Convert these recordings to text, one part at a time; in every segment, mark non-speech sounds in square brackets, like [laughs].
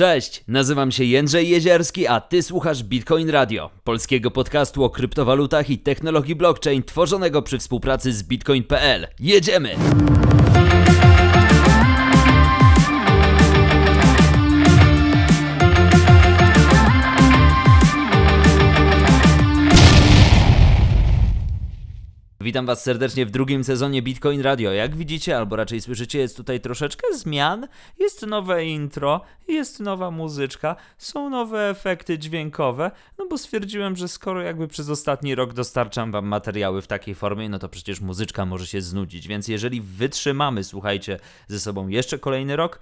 Cześć, nazywam się Jędrzej Jezierski, a ty słuchasz Bitcoin Radio, polskiego podcastu o kryptowalutach i technologii blockchain tworzonego przy współpracy z bitcoin.pl. Jedziemy! Witam Was serdecznie w drugim sezonie Bitcoin Radio. Jak widzicie, albo raczej słyszycie, jest tutaj troszeczkę zmian. Jest nowe intro, jest nowa muzyczka, są nowe efekty dźwiękowe. No bo stwierdziłem, że skoro jakby przez ostatni rok dostarczam Wam materiały w takiej formie, no to przecież muzyczka może się znudzić. Więc jeżeli wytrzymamy, słuchajcie, ze sobą jeszcze kolejny rok,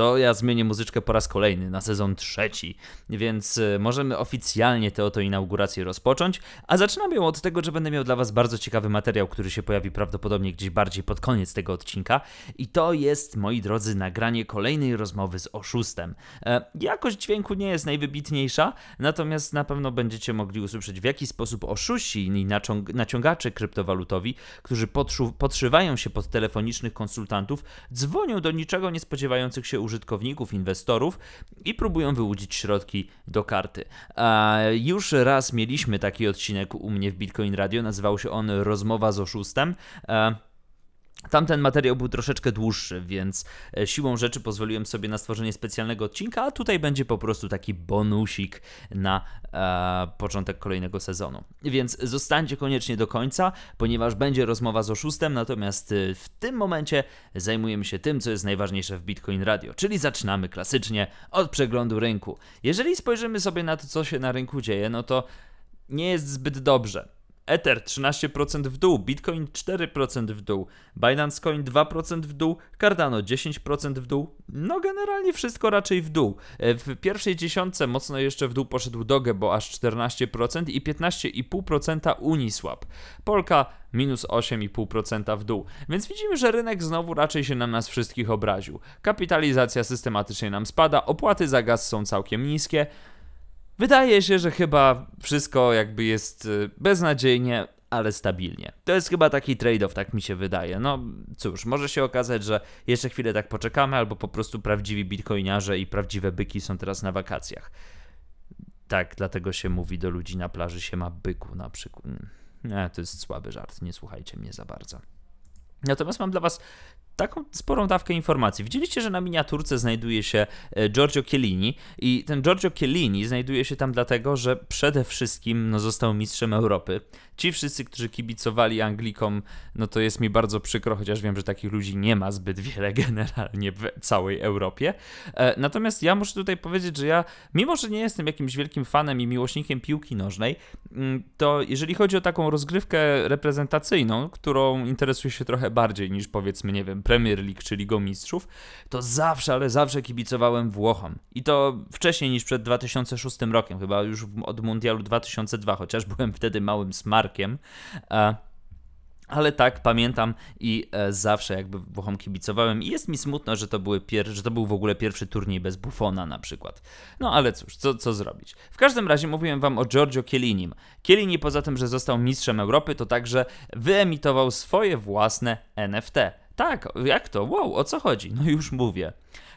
to ja zmienię muzyczkę po raz kolejny na sezon trzeci, więc y, możemy oficjalnie tę oto inaugurację rozpocząć, a zaczynamy ją od tego, że będę miał dla Was bardzo ciekawy materiał, który się pojawi prawdopodobnie gdzieś bardziej pod koniec tego odcinka i to jest, moi drodzy, nagranie kolejnej rozmowy z oszustem. E, jakość dźwięku nie jest najwybitniejsza, natomiast na pewno będziecie mogli usłyszeć w jaki sposób oszuści i naciągacze kryptowalutowi, którzy podszywają się pod telefonicznych konsultantów, dzwonią do niczego nie spodziewających się użytkowników, inwestorów i próbują wyłudzić środki do karty. Już raz mieliśmy taki odcinek u mnie w Bitcoin Radio, nazywał się on Rozmowa z oszustem. Tamten materiał był troszeczkę dłuższy, więc e, siłą rzeczy pozwoliłem sobie na stworzenie specjalnego odcinka, a tutaj będzie po prostu taki bonusik na e, początek kolejnego sezonu. Więc zostańcie koniecznie do końca, ponieważ będzie rozmowa z oszustem, natomiast e, w tym momencie zajmujemy się tym, co jest najważniejsze w Bitcoin Radio, czyli zaczynamy klasycznie od przeglądu rynku. Jeżeli spojrzymy sobie na to, co się na rynku dzieje, no to nie jest zbyt dobrze. Ether 13% w dół, Bitcoin 4% w dół, Binance Coin 2% w dół, Cardano 10% w dół. No generalnie wszystko raczej w dół. E, w pierwszej dziesiątce mocno jeszcze w dół poszedł Doge, bo aż 14% i 15,5% Uniswap. Polka minus 8,5% w dół. Więc widzimy, że rynek znowu raczej się na nas wszystkich obraził. Kapitalizacja systematycznie nam spada, opłaty za gaz są całkiem niskie. Wydaje się, że chyba wszystko jakby jest y, beznadziejnie, ale stabilnie. To jest chyba taki trade-off, tak mi się wydaje. No cóż, może się okazać, że jeszcze chwilę tak poczekamy, albo po prostu prawdziwi bitcoiniarze i prawdziwe byki są teraz na wakacjach. Tak, dlatego się mówi do ludzi na plaży się ma byku na przykład. Nie, to jest słaby żart, nie słuchajcie mnie za bardzo. Natomiast mam dla Was taką sporą dawkę informacji. Widzieliście, że na miniaturce znajduje się e, Giorgio Chiellini i ten Giorgio Chiellini znajduje się tam dlatego, że przede wszystkim no, został mistrzem Europy. Ci wszyscy, którzy kibicowali Anglikom, no to jest mi bardzo przykro, chociaż wiem, że takich ludzi nie ma zbyt wiele [laughs] generalnie w całej Europie. E, natomiast ja muszę tutaj powiedzieć, że ja, mimo że nie jestem jakimś wielkim fanem i miłośnikiem piłki nożnej, mm, to jeżeli chodzi o taką rozgrywkę reprezentacyjną, którą interesuje się trochę bardziej niż powiedzmy, nie wiem, Premier League czy Ligą Mistrzów, to zawsze, ale zawsze kibicowałem Włochom. I to wcześniej niż przed 2006 rokiem, chyba już od Mundialu 2002, chociaż byłem wtedy małym smarkiem. E, ale tak, pamiętam i e, zawsze jakby Włochom kibicowałem i jest mi smutno, że to, były pier- że to był w ogóle pierwszy turniej bez Buffona na przykład. No ale cóż, co, co zrobić. W każdym razie mówiłem wam o Giorgio Chiellinim. Chiellini poza tym, że został mistrzem Europy, to także wyemitował swoje własne NFT. Tak, jak to? Wow, o co chodzi? No już mówię.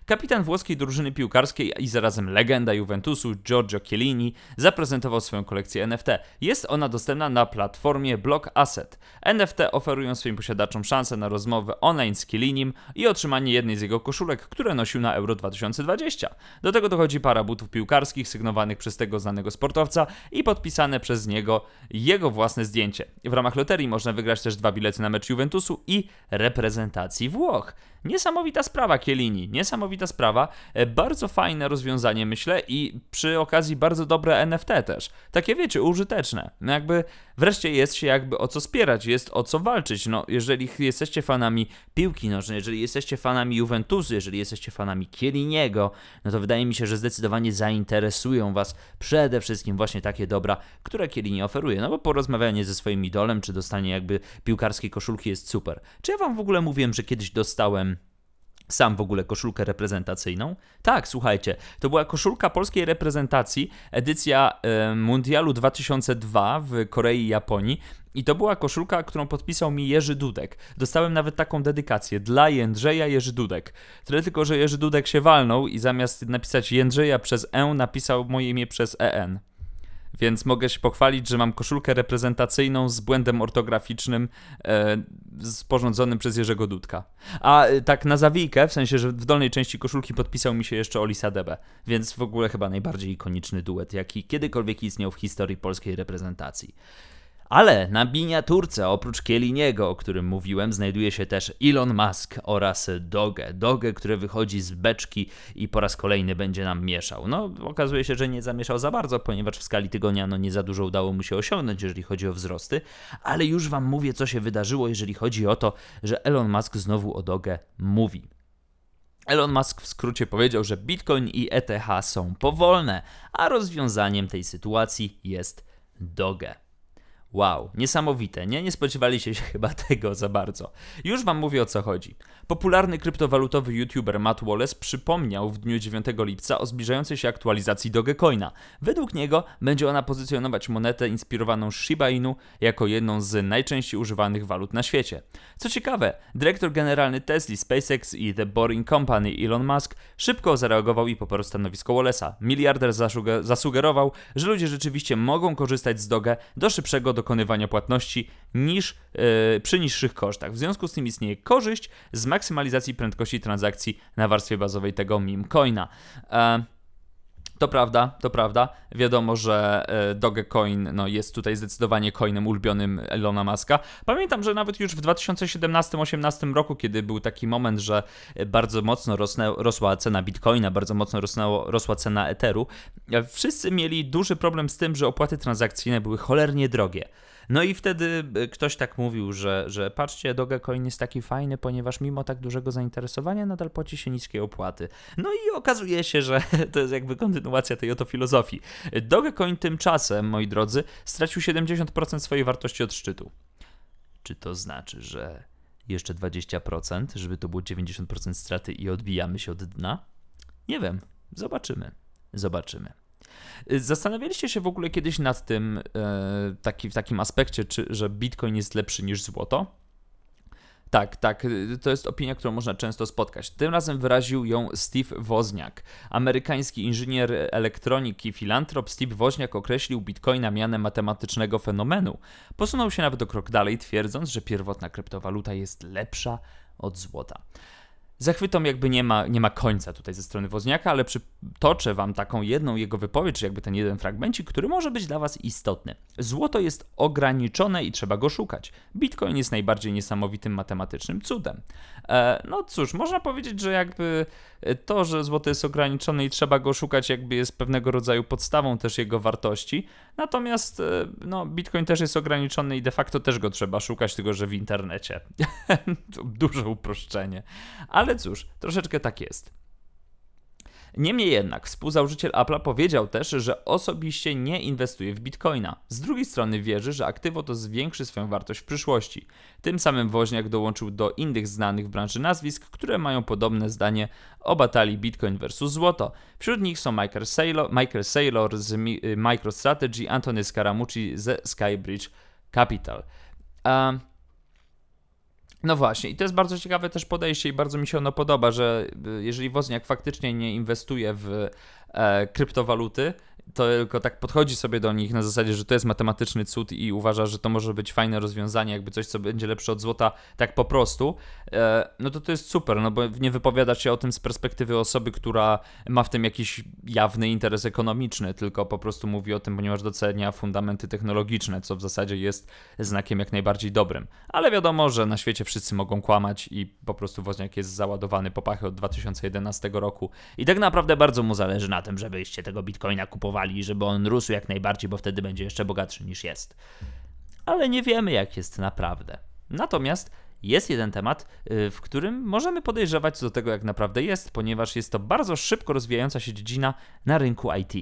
Kapitan włoskiej drużyny piłkarskiej i zarazem legenda Juventusu Giorgio Chiellini zaprezentował swoją kolekcję NFT. Jest ona dostępna na platformie Block Asset. NFT oferują swoim posiadaczom szansę na rozmowę online z Chiellinim i otrzymanie jednej z jego koszulek, które nosił na Euro 2020. Do tego dochodzi para butów piłkarskich sygnowanych przez tego znanego sportowca i podpisane przez niego jego własne zdjęcie. W ramach loterii można wygrać też dwa bilety na mecz Juventusu i reprezentacji Włoch. Niesamowita sprawa Kielini, niesamowita sprawa, e, bardzo fajne rozwiązanie myślę i przy okazji bardzo dobre NFT też. Takie wiecie, użyteczne. No jakby wreszcie jest się jakby o co spierać, jest o co walczyć. No jeżeli jesteście fanami piłki nożnej, jeżeli jesteście fanami Juventusu, jeżeli jesteście fanami Kieliniego, no to wydaje mi się, że zdecydowanie zainteresują was przede wszystkim właśnie takie dobra, które Kielini oferuje. No bo porozmawianie ze swoim idolem, czy dostanie jakby piłkarskiej koszulki jest super. Czy ja wam w ogóle mówiłem, że kiedyś dostałem sam w ogóle koszulkę reprezentacyjną. Tak, słuchajcie, to była koszulka polskiej reprezentacji, edycja e, Mundialu 2002 w Korei i Japonii. I to była koszulka, którą podpisał mi Jerzy Dudek. Dostałem nawet taką dedykację dla Jędrzeja Jerzy Dudek. Tyle tylko, że Jerzy Dudek się walnął i zamiast napisać Jędrzeja przez E napisał moje imię przez EN więc mogę się pochwalić, że mam koszulkę reprezentacyjną z błędem ortograficznym e, sporządzonym przez Jerzego Dudka. A e, tak na zawijkę, w sensie, że w dolnej części koszulki podpisał mi się jeszcze Olisa Debe, więc w ogóle chyba najbardziej ikoniczny duet, jaki kiedykolwiek istniał w historii polskiej reprezentacji. Ale na miniaturce, oprócz Kieliniego, o którym mówiłem, znajduje się też Elon Musk oraz Doge. Doge, który wychodzi z beczki i po raz kolejny będzie nam mieszał. No, okazuje się, że nie zamieszał za bardzo, ponieważ w skali tygodnia no, nie za dużo udało mu się osiągnąć, jeżeli chodzi o wzrosty. Ale już wam mówię, co się wydarzyło, jeżeli chodzi o to, że Elon Musk znowu o Doge mówi. Elon Musk w skrócie powiedział, że Bitcoin i ETH są powolne, a rozwiązaniem tej sytuacji jest Doge. Wow, niesamowite, nie? Nie spodziewaliście się [laughs] chyba tego za bardzo. Już wam mówię o co chodzi. Popularny kryptowalutowy youtuber Matt Wallace przypomniał w dniu 9 lipca o zbliżającej się aktualizacji Dogecoina. Według niego będzie ona pozycjonować monetę inspirowaną Shiba Inu jako jedną z najczęściej używanych walut na świecie. Co ciekawe, dyrektor generalny Tesla, SpaceX i The Boring Company Elon Musk szybko zareagował i poparł stanowisko Wallace'a. Miliarder zasugerował, że ludzie rzeczywiście mogą korzystać z Doge do szybszego dokonywania płatności niż yy, przy niższych kosztach. W związku z tym istnieje korzyść z maksymalizacji prędkości transakcji na warstwie bazowej tego meme coina. E, to prawda, to prawda. Wiadomo, że e, Dogecoin no, jest tutaj zdecydowanie coinem ulubionym Elona Muska. Pamiętam, że nawet już w 2017-2018 roku, kiedy był taki moment, że bardzo mocno rosnę, rosła cena Bitcoina, bardzo mocno rosnęło, rosła cena Etheru, e, wszyscy mieli duży problem z tym, że opłaty transakcyjne były cholernie drogie. No i wtedy e, ktoś tak mówił, że, że patrzcie, Dogecoin jest taki fajny, ponieważ mimo tak dużego zainteresowania nadal płaci się niskie opłaty. No i okazuje się, że [laughs] to jest jakby kontynuacja tej oto filozofii. Dogecoin tymczasem, moi drodzy, stracił 70% swojej wartości od szczytu. Czy to znaczy, że jeszcze 20%, żeby to było 90% straty i odbijamy się od dna? Nie wiem. Zobaczymy. Zobaczymy. Zastanawialiście się w ogóle kiedyś nad tym, e, taki, w takim aspekcie, czy, że Bitcoin jest lepszy niż złoto? Tak, tak, to jest opinia, którą można często spotkać. Tym razem wyraził ją Steve Wozniak. Amerykański inżynier elektroniki filantrop Steve Wozniak określił bitcoina mianem matematycznego fenomenu. Posunął się nawet o krok dalej, twierdząc, że pierwotna kryptowaluta jest lepsza od złota. Zachwytom jakby nie ma, nie ma końca tutaj ze strony Wozniaka, ale przytoczę wam taką jedną jego wypowiedź, czy jakby ten jeden fragmencik, który może być dla was istotny. Złoto jest ograniczone i trzeba go szukać. Bitcoin jest najbardziej niesamowitym matematycznym cudem. E, no cóż, można powiedzieć, że jakby to, że złoto jest ograniczone i trzeba go szukać, jakby jest pewnego rodzaju podstawą też jego wartości. Natomiast e, no, Bitcoin też jest ograniczony i de facto też go trzeba szukać, tylko że w internecie. [laughs] Duże uproszczenie. Ale cóż, troszeczkę tak jest. Niemniej jednak współzałożyciel Apple'a powiedział też, że osobiście nie inwestuje w bitcoina. Z drugiej strony wierzy, że aktywo to zwiększy swoją wartość w przyszłości. Tym samym Woźniak dołączył do innych znanych w branży nazwisk, które mają podobne zdanie o batalii Bitcoin versus złoto. Wśród nich są Michael Saylor, Michael Saylor z MicroStrategy, Antony Scaramucci ze Skybridge Capital. Um, no właśnie, i to jest bardzo ciekawe też podejście i bardzo mi się ono podoba, że y, jeżeli Wozniak faktycznie nie inwestuje w e, kryptowaluty, to tylko tak podchodzi sobie do nich na zasadzie, że to jest matematyczny cud i uważa, że to może być fajne rozwiązanie, jakby coś, co będzie lepsze od złota, tak po prostu, e, no to to jest super, no bo nie wypowiada się o tym z perspektywy osoby, która ma w tym jakiś jawny interes ekonomiczny, tylko po prostu mówi o tym, ponieważ docenia fundamenty technologiczne, co w zasadzie jest znakiem jak najbardziej dobrym. Ale wiadomo, że na świecie wszyscy mogą kłamać i po prostu Wozniak jest załadowany po pachy od 2011 roku i tak naprawdę bardzo mu zależy na tym, żebyście tego bitcoina kupowali żeby on rósł jak najbardziej, bo wtedy będzie jeszcze bogatszy niż jest. Ale nie wiemy, jak jest naprawdę. Natomiast jest jeden temat, y, w którym możemy podejrzewać co do tego, jak naprawdę jest, ponieważ jest to bardzo szybko rozwijająca się dziedzina na rynku IT.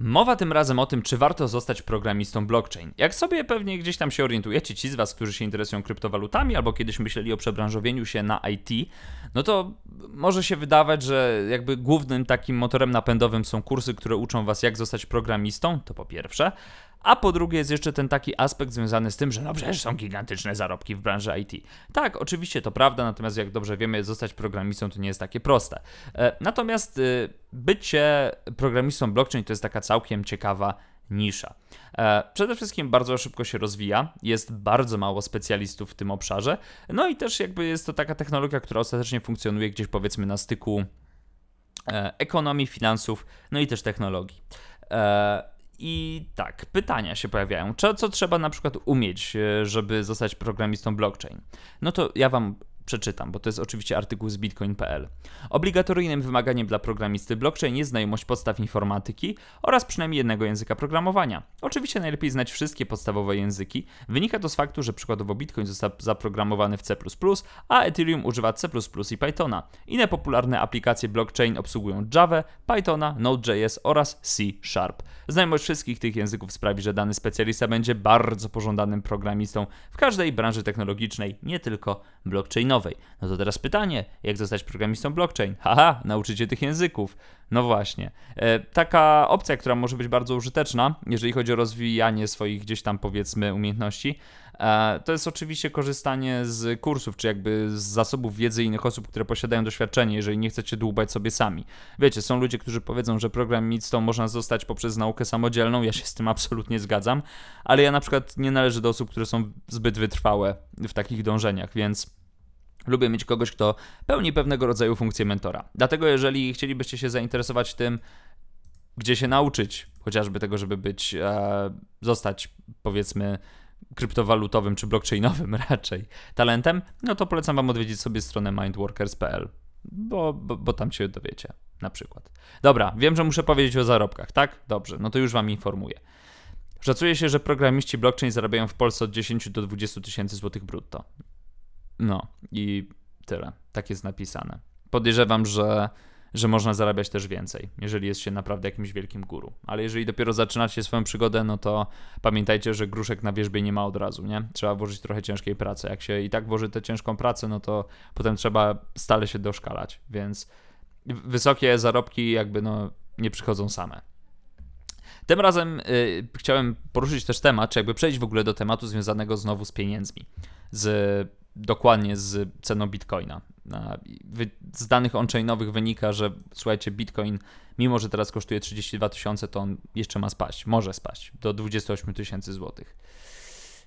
Mowa tym razem o tym, czy warto zostać programistą blockchain. Jak sobie pewnie gdzieś tam się orientujecie, ci z Was, którzy się interesują kryptowalutami albo kiedyś myśleli o przebranżowieniu się na IT, no to może się wydawać, że jakby głównym takim motorem napędowym są kursy, które uczą Was, jak zostać programistą, to po pierwsze. A po drugie jest jeszcze ten taki aspekt związany z tym, że no przecież są gigantyczne zarobki w branży IT. Tak, oczywiście to prawda, natomiast jak dobrze wiemy, zostać programistą to nie jest takie proste. E, natomiast y, bycie programistą blockchain to jest taka całkiem ciekawa nisza. E, przede wszystkim bardzo szybko się rozwija, jest bardzo mało specjalistów w tym obszarze, no i też jakby jest to taka technologia, która ostatecznie funkcjonuje gdzieś powiedzmy na styku e, ekonomii, finansów, no i też technologii. I tak, pytania się pojawiają. Co, co trzeba na przykład umieć, e, żeby zostać programistą blockchain? No to ja Wam przeczytam, bo to jest oczywiście artykuł z bitcoin.pl. Obligatoryjnym wymaganiem dla programisty blockchain jest znajomość podstaw informatyki oraz przynajmniej jednego języka programowania. Oczywiście najlepiej znać wszystkie podstawowe języki. Wynika to z faktu, że przykładowo Bitcoin został zaprogramowany w C++, a Ethereum używa C++ i Pythona. Inne popularne aplikacje blockchain obsługują Java, Pythona, Node.js oraz C Sharp. Znajomość wszystkich tych języków sprawi, że dany specjalista będzie bardzo pożądanym programistą w każdej branży technologicznej, nie tylko blockchainowej. No to teraz pytanie, jak zostać programistą blockchain? Haha, nauczycie tych języków. No właśnie. E, taka opcja, która może być bardzo użyteczna, jeżeli chodzi o rozwijanie swoich gdzieś tam powiedzmy umiejętności, e, to jest oczywiście korzystanie z kursów, czy jakby z zasobów wiedzy innych osób, które posiadają doświadczenie, jeżeli nie chcecie dłubać sobie sami. Wiecie, są ludzie, którzy powiedzą, że programistą można zostać poprzez naukę samodzielną, ja się z tym absolutnie zgadzam, ale ja na przykład nie należę do osób, które są zbyt wytrwałe w takich dążeniach, więc Lubię mieć kogoś, kto pełni pewnego rodzaju funkcję mentora. Dlatego, jeżeli chcielibyście się zainteresować tym, gdzie się nauczyć, chociażby tego, żeby być, e, zostać powiedzmy kryptowalutowym czy blockchainowym [laughs] raczej talentem, no to polecam Wam odwiedzić sobie stronę mindworkers.pl, bo, bo, bo tam się dowiecie, na przykład. Dobra, wiem, że muszę powiedzieć o zarobkach, tak? Dobrze, no to już Wam informuję. Szacuje się, że programiści blockchain zarabiają w Polsce od 10 do 20 tysięcy złotych brutto. No i tyle. Tak jest napisane. Podejrzewam, że, że można zarabiać też więcej, jeżeli jest się naprawdę jakimś wielkim guru. Ale jeżeli dopiero zaczynacie swoją przygodę, no to pamiętajcie, że gruszek na wierzbie nie ma od razu, nie? Trzeba włożyć trochę ciężkiej pracy. Jak się i tak włoży tę ciężką pracę, no to potem trzeba stale się doszkalać, więc wysokie zarobki jakby no nie przychodzą same. Tym razem y, chciałem poruszyć też temat, czy jakby przejść w ogóle do tematu związanego znowu z pieniędzmi, z dokładnie z ceną bitcoina. Z danych on-chainowych wynika, że słuchajcie, bitcoin, mimo że teraz kosztuje 32 tysiące, to on jeszcze ma spaść, może spaść do 28 tysięcy złotych.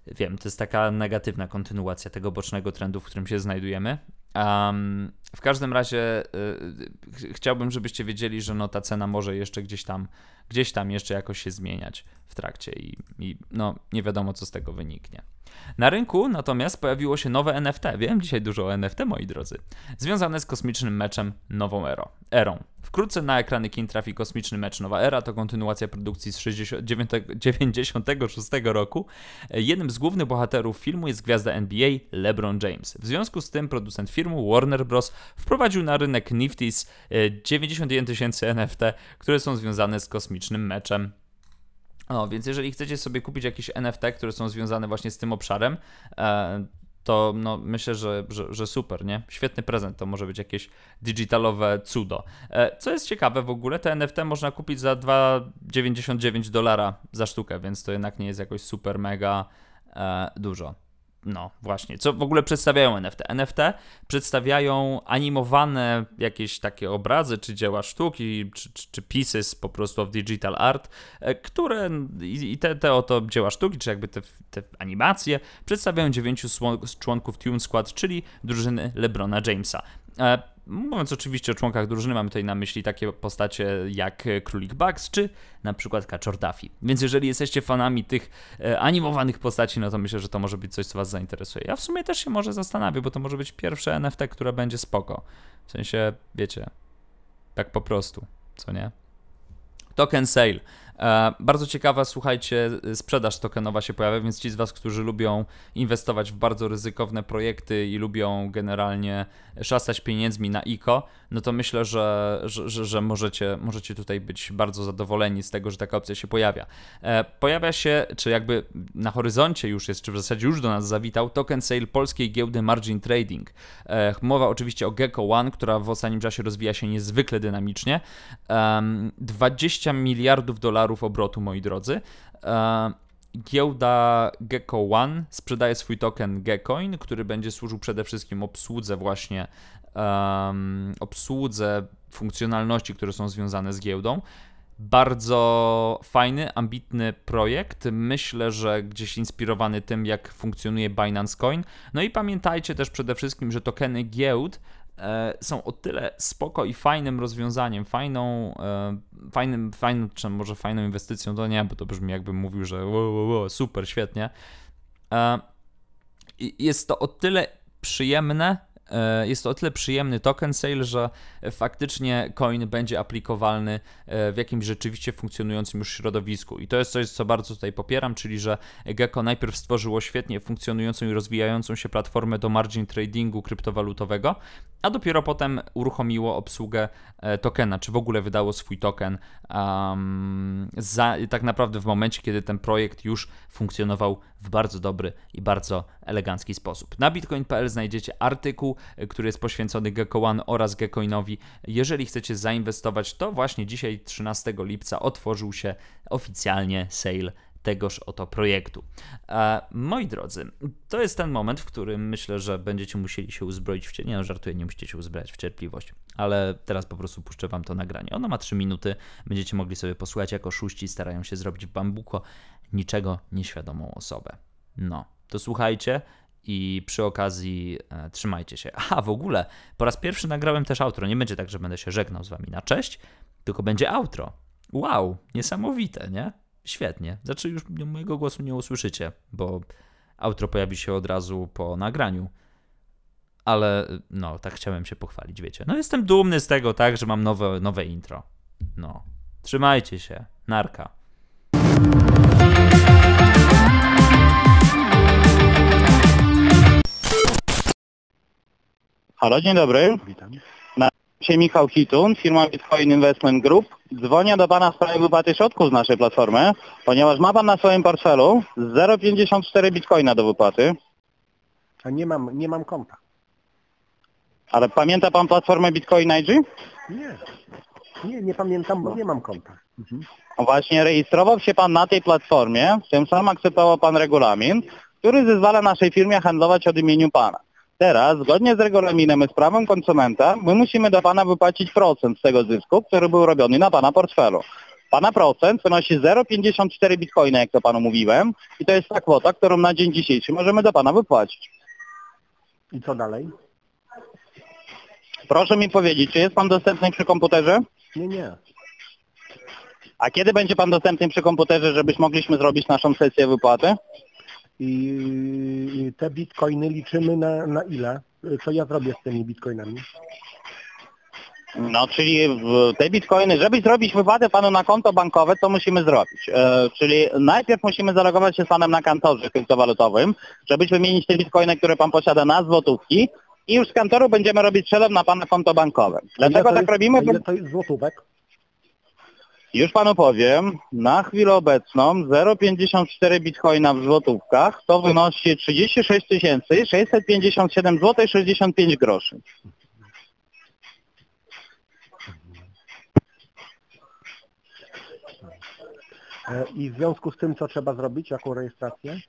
Wiem, to jest taka negatywna kontynuacja tego bocznego trendu, w którym się znajdujemy. Um, w każdym razie y, chciałbym, żebyście wiedzieli, że no, ta cena może jeszcze gdzieś tam, gdzieś tam jeszcze jakoś się zmieniać w trakcie i, i no, nie wiadomo, co z tego wyniknie. Na rynku natomiast pojawiło się nowe NFT. Wiem dzisiaj dużo o NFT, moi drodzy. Związane z kosmicznym meczem Nową Ero, Erą. Wkrótce na ekrany kin trafi kosmiczny mecz Nowa Era. To kontynuacja produkcji z 1996 roku. Jednym z głównych bohaterów filmu jest gwiazda NBA LeBron James. W związku z tym producent filmu Warner Bros. wprowadził na rynek Nifty's 91 tysięcy NFT, które są związane z kosmicznym meczem no, więc jeżeli chcecie sobie kupić jakieś NFT, które są związane właśnie z tym obszarem, e, to no, myślę, że, że, że, super, nie? Świetny prezent, to może być jakieś digitalowe cudo. E, co jest ciekawe w ogóle, te NFT można kupić za 2,99 dolara za sztukę, więc to jednak nie jest jakoś super mega e, dużo. No, właśnie. Co w ogóle przedstawiają NFT? NFT przedstawiają animowane jakieś takie obrazy, czy dzieła sztuki, czy, czy, czy pieces po prostu of digital art, e, które i te, te oto dzieła sztuki, czy jakby te, te animacje przedstawiają dziewięciu członków Tune Squad, czyli drużyny LeBrona Jamesa. E, Mówiąc oczywiście o członkach drużyny, mamy tutaj na myśli takie postacie jak Królik Bugs czy na przykład Kaczor Duffy. Więc jeżeli jesteście fanami tych e, animowanych postaci, no to myślę, że to może być coś, co Was zainteresuje. Ja w sumie też się może zastanawiam, bo to może być pierwsze NFT, które będzie spoko. W sensie, wiecie, tak po prostu, co nie? Token sale. E, bardzo ciekawa, słuchajcie, sprzedaż tokenowa się pojawia, więc ci z Was, którzy lubią inwestować w bardzo ryzykowne projekty i lubią generalnie szastać pieniędzmi na ICO, no to myślę, że, że, że, że możecie, możecie tutaj być bardzo zadowoleni z tego, że taka opcja się pojawia. E, pojawia się, czy jakby na horyzoncie już jest, czy w zasadzie już do nas zawitał, token sale polskiej giełdy Margin Trading. E, mowa oczywiście o Gecko One, która w ostatnim czasie rozwija się niezwykle dynamicznie. 20 miliardów dolarów obrotu, moi drodzy. E, giełda Gecko One sprzedaje swój token Geckoin, który będzie służył przede wszystkim obsłudze właśnie obsłudze funkcjonalności, które są związane z giełdą. Bardzo fajny, ambitny projekt. Myślę, że gdzieś inspirowany tym, jak funkcjonuje Binance Coin. No i pamiętajcie też przede wszystkim, że tokeny giełd są o tyle spoko i fajnym rozwiązaniem, fajną, e, fajnym, fajnym, czy może fajną inwestycją, to nie, bo to brzmi jakbym mówił, że wow, wow, super, świetnie. E, jest to o tyle przyjemne, E, jest to o tyle przyjemny token sale, że faktycznie coin będzie aplikowalny e, w jakimś rzeczywiście funkcjonującym już środowisku. I to jest coś, co bardzo tutaj popieram, czyli że Gecko najpierw stworzyło świetnie funkcjonującą i rozwijającą się platformę do margin tradingu kryptowalutowego, a dopiero potem uruchomiło obsługę e, tokena, czy w ogóle wydało swój token um, za, tak naprawdę w momencie, kiedy ten projekt już funkcjonował w bardzo dobry i bardzo elegancki sposób. Na bitcoin.pl znajdziecie artykuł, e, który jest poświęcony Gecko One oraz Geckoinowi. Jeżeli chcecie zainwestować, to właśnie dzisiaj 13 lipca otworzył się oficjalnie sale tegoż oto projektu. E, moi drodzy, to jest ten moment, w którym myślę, że będziecie musieli się uzbroić w cierpliwość. Nie no, żartuję, nie musicie się uzbrać w cierpliwość, ale teraz po prostu puszczę wam to nagranie. Ono ma 3 minuty, będziecie mogli sobie posłuchać, jak oszuści starają się zrobić w bambuko niczego nieświadomą osobę. No, to słuchajcie i przy okazji e, trzymajcie się. A w ogóle po raz pierwszy nagrałem też outro. Nie będzie tak, że będę się żegnał z wami na cześć, tylko będzie outro. Wow, niesamowite, nie? Świetnie. Znaczy już mojego głosu nie usłyszycie, bo outro pojawi się od razu po nagraniu. Ale no, tak chciałem się pochwalić, wiecie. No jestem dumny z tego, tak, że mam nowe, nowe intro. No. Trzymajcie się. Narka. Halo, dzień dobry. Witam. Się Michał Hitun, firma Bitcoin Investment Group. Dzwonię do Pana w sprawie wypłaty środków z naszej platformy, ponieważ ma Pan na swoim portfelu 0,54 Bitcoina do wypłaty. A nie mam, nie mam konta. Ale pamięta Pan platformę Bitcoin IG? Nie. Nie, nie pamiętam, bo nie mam konta. Mhm. Właśnie rejestrował się Pan na tej platformie, tym samym akceptował Pan regulamin, który zezwala naszej firmie handlować od imieniu Pana. Teraz, zgodnie z regulaminem i z prawem konsumenta, my musimy do Pana wypłacić procent z tego zysku, który był robiony na Pana portfelu. Pana procent wynosi 0,54 bitcoina, jak to Panu mówiłem, i to jest ta kwota, którą na dzień dzisiejszy możemy do Pana wypłacić. I co dalej? Proszę mi powiedzieć, czy jest Pan dostępny przy komputerze? Nie, nie. A kiedy będzie Pan dostępny przy komputerze, żebyśmy mogliśmy zrobić naszą sesję wypłaty? I te bitcoiny liczymy na, na ile? Co ja zrobię z tymi bitcoinami? No, czyli te bitcoiny, żeby zrobić wypłatę Panu na konto bankowe, to musimy zrobić. E, czyli najpierw musimy zalogować się z Panem na kantorze kryptowalutowym, żeby wymienić te bitcoiny, które Pan posiada na złotówki i już z kantoru będziemy robić przelew na Pana konto bankowe. Dlaczego tak jest, robimy? Ile to jest złotówek? Już Panu powiem, na chwilę obecną 0,54 bitcoina w złotówkach to wynosi 36 657 zł 65 groszy. E, I w związku z tym, co trzeba zrobić? Jaką rejestrację?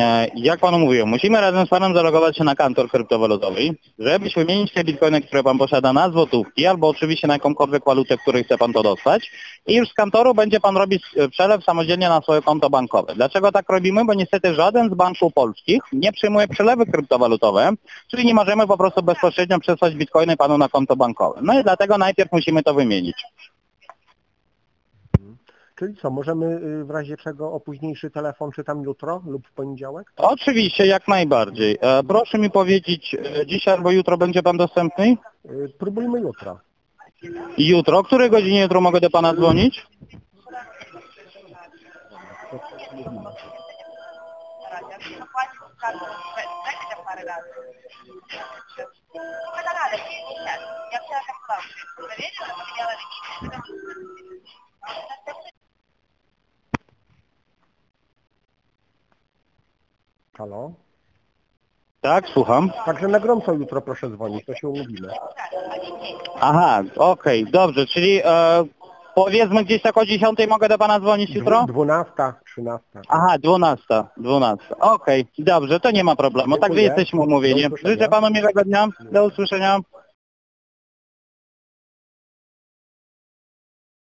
E, Jak Panu mówiłem, musimy razem z Panem zalogować się na kantor kryptowalutowy, żeby wymienić te bitcoiny, które Pan posiada na złotówki, albo oczywiście na jakąkolwiek walutę, w której chce Pan to dostać. I już z kantoru będzie Pan robić e, przelew samodzielnie na swoje konto bankowe. Dlaczego tak robimy? Bo niestety żaden z banków polskich nie przyjmuje przelewy kryptowalutowe, czyli nie możemy po prostu bezpośrednio przesłać bitcoiny Panu na konto bankowe. No i dlatego najpierw musimy to wymienić. Czyli co, możemy y, w razie czego o późniejszy telefon, czy tam jutro lub w poniedziałek? Oczywiście, jak najbardziej. E, Proszę mi powiedzieć, e, dzisiaj albo jutro będzie Pan dostępny? Y, Próbujmy jutro. Jutro, o której godzinie jutro mogę do pana dzwonić? Halo? Tak, słucham. Także na gorąco jutro proszę dzwonić, to się umówimy. Aha, okej, dobrze, czyli e, powiedzmy gdzieś tak o 10 mogę do pana dzwonić jutro? Dwu- 12, 13. Aha, 12, 12. Okej, dobrze, to nie ma problemu, także Dziękuję. jesteśmy umówieni. Usłyszenia. Życzę panu miłego dnia, do usłyszenia.